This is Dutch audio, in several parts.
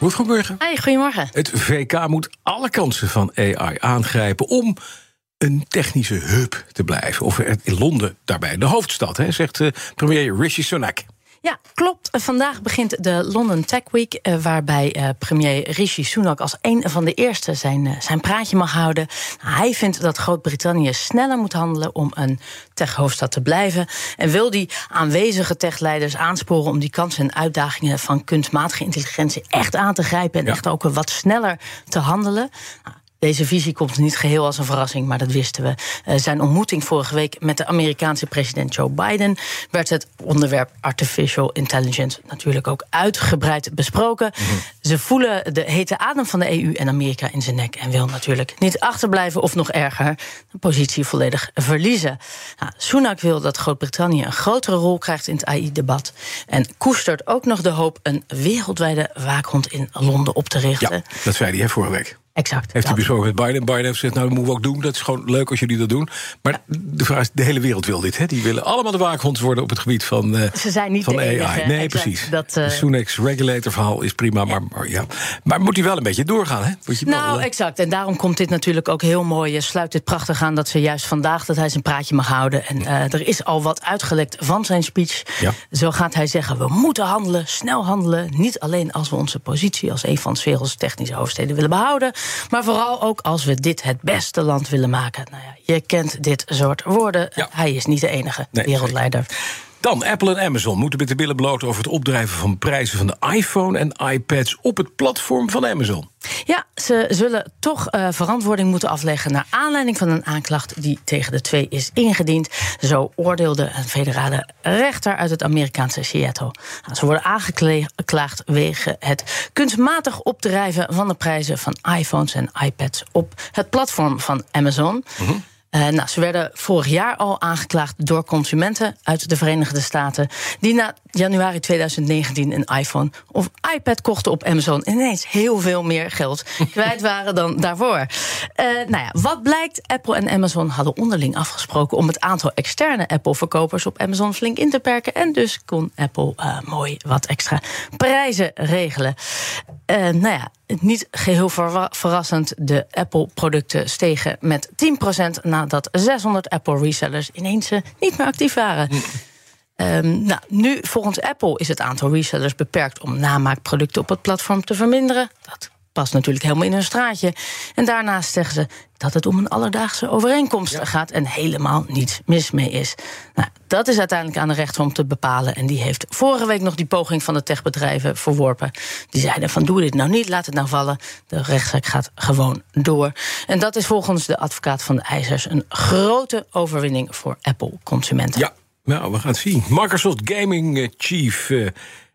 Goedemorgen. Hey, goedemorgen. Het VK moet alle kansen van AI aangrijpen om een technische hub te blijven. Of in Londen daarbij de hoofdstad, hè, zegt eh, premier Rishi Sunak. Ja, klopt. Vandaag begint de London Tech Week, eh, waarbij eh, premier Rishi Sunak als een van de eerste zijn, eh, zijn praatje mag houden. Nou, hij vindt dat Groot-Brittannië sneller moet handelen om een tech-hoofdstad te blijven. En wil die aanwezige techleiders aansporen om die kansen en uitdagingen van kunstmatige intelligentie echt aan te grijpen en echt ook wat sneller te handelen. Deze visie komt niet geheel als een verrassing, maar dat wisten we. Uh, zijn ontmoeting vorige week met de Amerikaanse president Joe Biden werd het onderwerp artificial intelligence natuurlijk ook uitgebreid besproken. Mhm. Ze voelen de hete adem van de EU en Amerika in zijn nek en wil natuurlijk niet achterblijven of nog erger, de positie volledig verliezen. Nou, Sunak wil dat Groot-Brittannië een grotere rol krijgt in het AI-debat en koestert ook nog de hoop een wereldwijde waakhond in Londen op te richten. Ja, dat zei hij vorige week. Exact. Heeft hij besproken met Biden. Biden heeft gezegd, nou, dat moeten we ook doen. Dat is gewoon leuk als jullie dat doen. Maar de vraag is, de hele wereld wil dit. Hè? Die willen allemaal de waakhond worden op het gebied van, uh, Ze zijn niet van de AI. nee, exact. precies. Dat, uh, regulator verhaal is prima. Maar, maar, ja. maar moet hij wel een beetje doorgaan, hè? Moet je nou, wel, exact. En daarom komt dit natuurlijk ook heel mooi. Je sluit dit prachtig aan dat ze juist vandaag dat hij zijn praatje mag houden. En er is al wat uitgelekt van zijn speech. Ja. Zo gaat hij zeggen, we moeten handelen, snel handelen. Niet alleen als we onze positie als een van de werelds technische hoofdsteden willen behouden. Maar vooral ook als we dit het beste land willen maken. Nou ja, je kent dit soort woorden. Ja. Hij is niet de enige Nee, wereldleider. Dan, Apple en Amazon moeten met de billen bloot over het opdrijven van prijzen van de iPhone en iPads op het platform van Amazon. Ja, ze zullen toch uh, verantwoording moeten afleggen naar aanleiding van een aanklacht die tegen de twee is ingediend. Zo oordeelde een federale rechter uit het Amerikaanse Seattle. Nou, ze worden aangeklaagd wegen het kunstmatig opdrijven van de prijzen van iPhones en iPads op het platform van Amazon. Mm-hmm. Uh, nou, ze werden vorig jaar al aangeklaagd door consumenten uit de Verenigde Staten. die na januari 2019 een iPhone of iPad kochten op Amazon. en ineens heel veel meer geld kwijt waren dan daarvoor. Uh, nou ja, wat blijkt? Apple en Amazon hadden onderling afgesproken om het aantal externe Apple-verkopers op Amazon flink in te perken. En dus kon Apple uh, mooi wat extra prijzen regelen. nou ja, niet geheel verrassend, de Apple-producten stegen met 10% nadat 600 Apple-resellers ineens niet meer actief waren. Um, nou, nu, volgens Apple is het aantal resellers beperkt om namaakproducten op het platform te verminderen. Dat past natuurlijk helemaal in hun straatje. En daarnaast zeggen ze dat het om een alledaagse overeenkomst ja. gaat en helemaal niets mis mee is. Nou, dat is uiteindelijk aan de rechter om te bepalen. En die heeft vorige week nog die poging van de techbedrijven verworpen. Die zeiden van doe dit nou niet, laat het nou vallen. De rechtszaak gaat gewoon door. En dat is volgens de advocaat van de eisers een grote overwinning voor Apple-consumenten. Ja, nou, we gaan het zien. Microsoft Gaming Chief.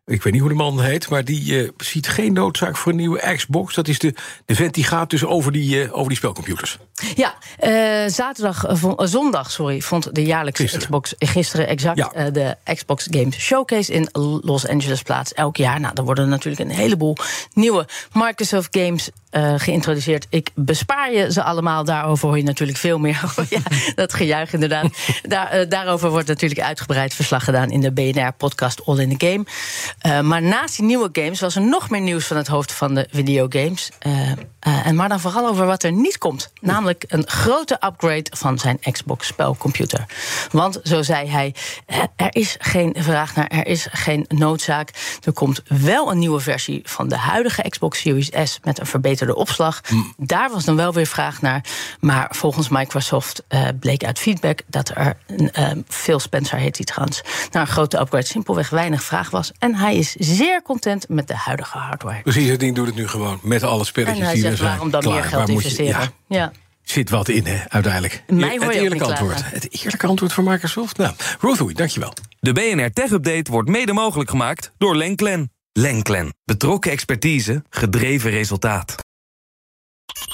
Ik weet niet hoe de man heet, maar die uh, ziet geen noodzaak voor een nieuwe Xbox. Dat is de, de vent die gaat dus over die, uh, over die spelcomputers. Ja, uh, zaterdag, zondag, sorry, vond de jaarlijkse Gisteren. Xbox gisteren exact Ja. de Xbox Games Showcase in Los Angeles plaats. Elk jaar. Nou, er worden natuurlijk een heleboel nieuwe Microsoft Games uh, geïntroduceerd. Ik bespaar je ze allemaal. Daarover hoor je natuurlijk veel meer. ja, dat gejuich inderdaad. Daar, uh, daarover wordt natuurlijk uitgebreid verslag gedaan in de BNR-podcast All in the Game. Uh, maar naast die nieuwe games was er nog meer nieuws van het hoofd van de videogames. En maar dan vooral over wat er niet komt. Namelijk een grote upgrade van zijn Xbox-spelcomputer. Want, zo zei hij, er is geen vraag naar, er is geen noodzaak. Er komt wel een nieuwe versie van de huidige Xbox Series S met een verbeterde opslag. Mm. Daar was dan wel weer vraag naar. Maar volgens Microsoft uh, bleek uit feedback dat er, uh, Phil Spencer heet hij trouwens, naar een grote upgrade simpelweg weinig vraag was. En hij is zeer content met de huidige hardware. Precies, het ding doet het nu gewoon met alle spelletjes die zijn. waarom dan Klaar, meer geld waar moet je- investeren? ja, ja. zit wat in, hè, uiteindelijk. Mij hoor het je eerlijke antwoord. klagen. Het eerlijke antwoord van Microsoft. Nou, Ruth Hoey, dankjewel. De BNR Tech Update wordt mede mogelijk gemaakt door Lenklen. Lenklen. Betrokken expertise, gedreven resultaat.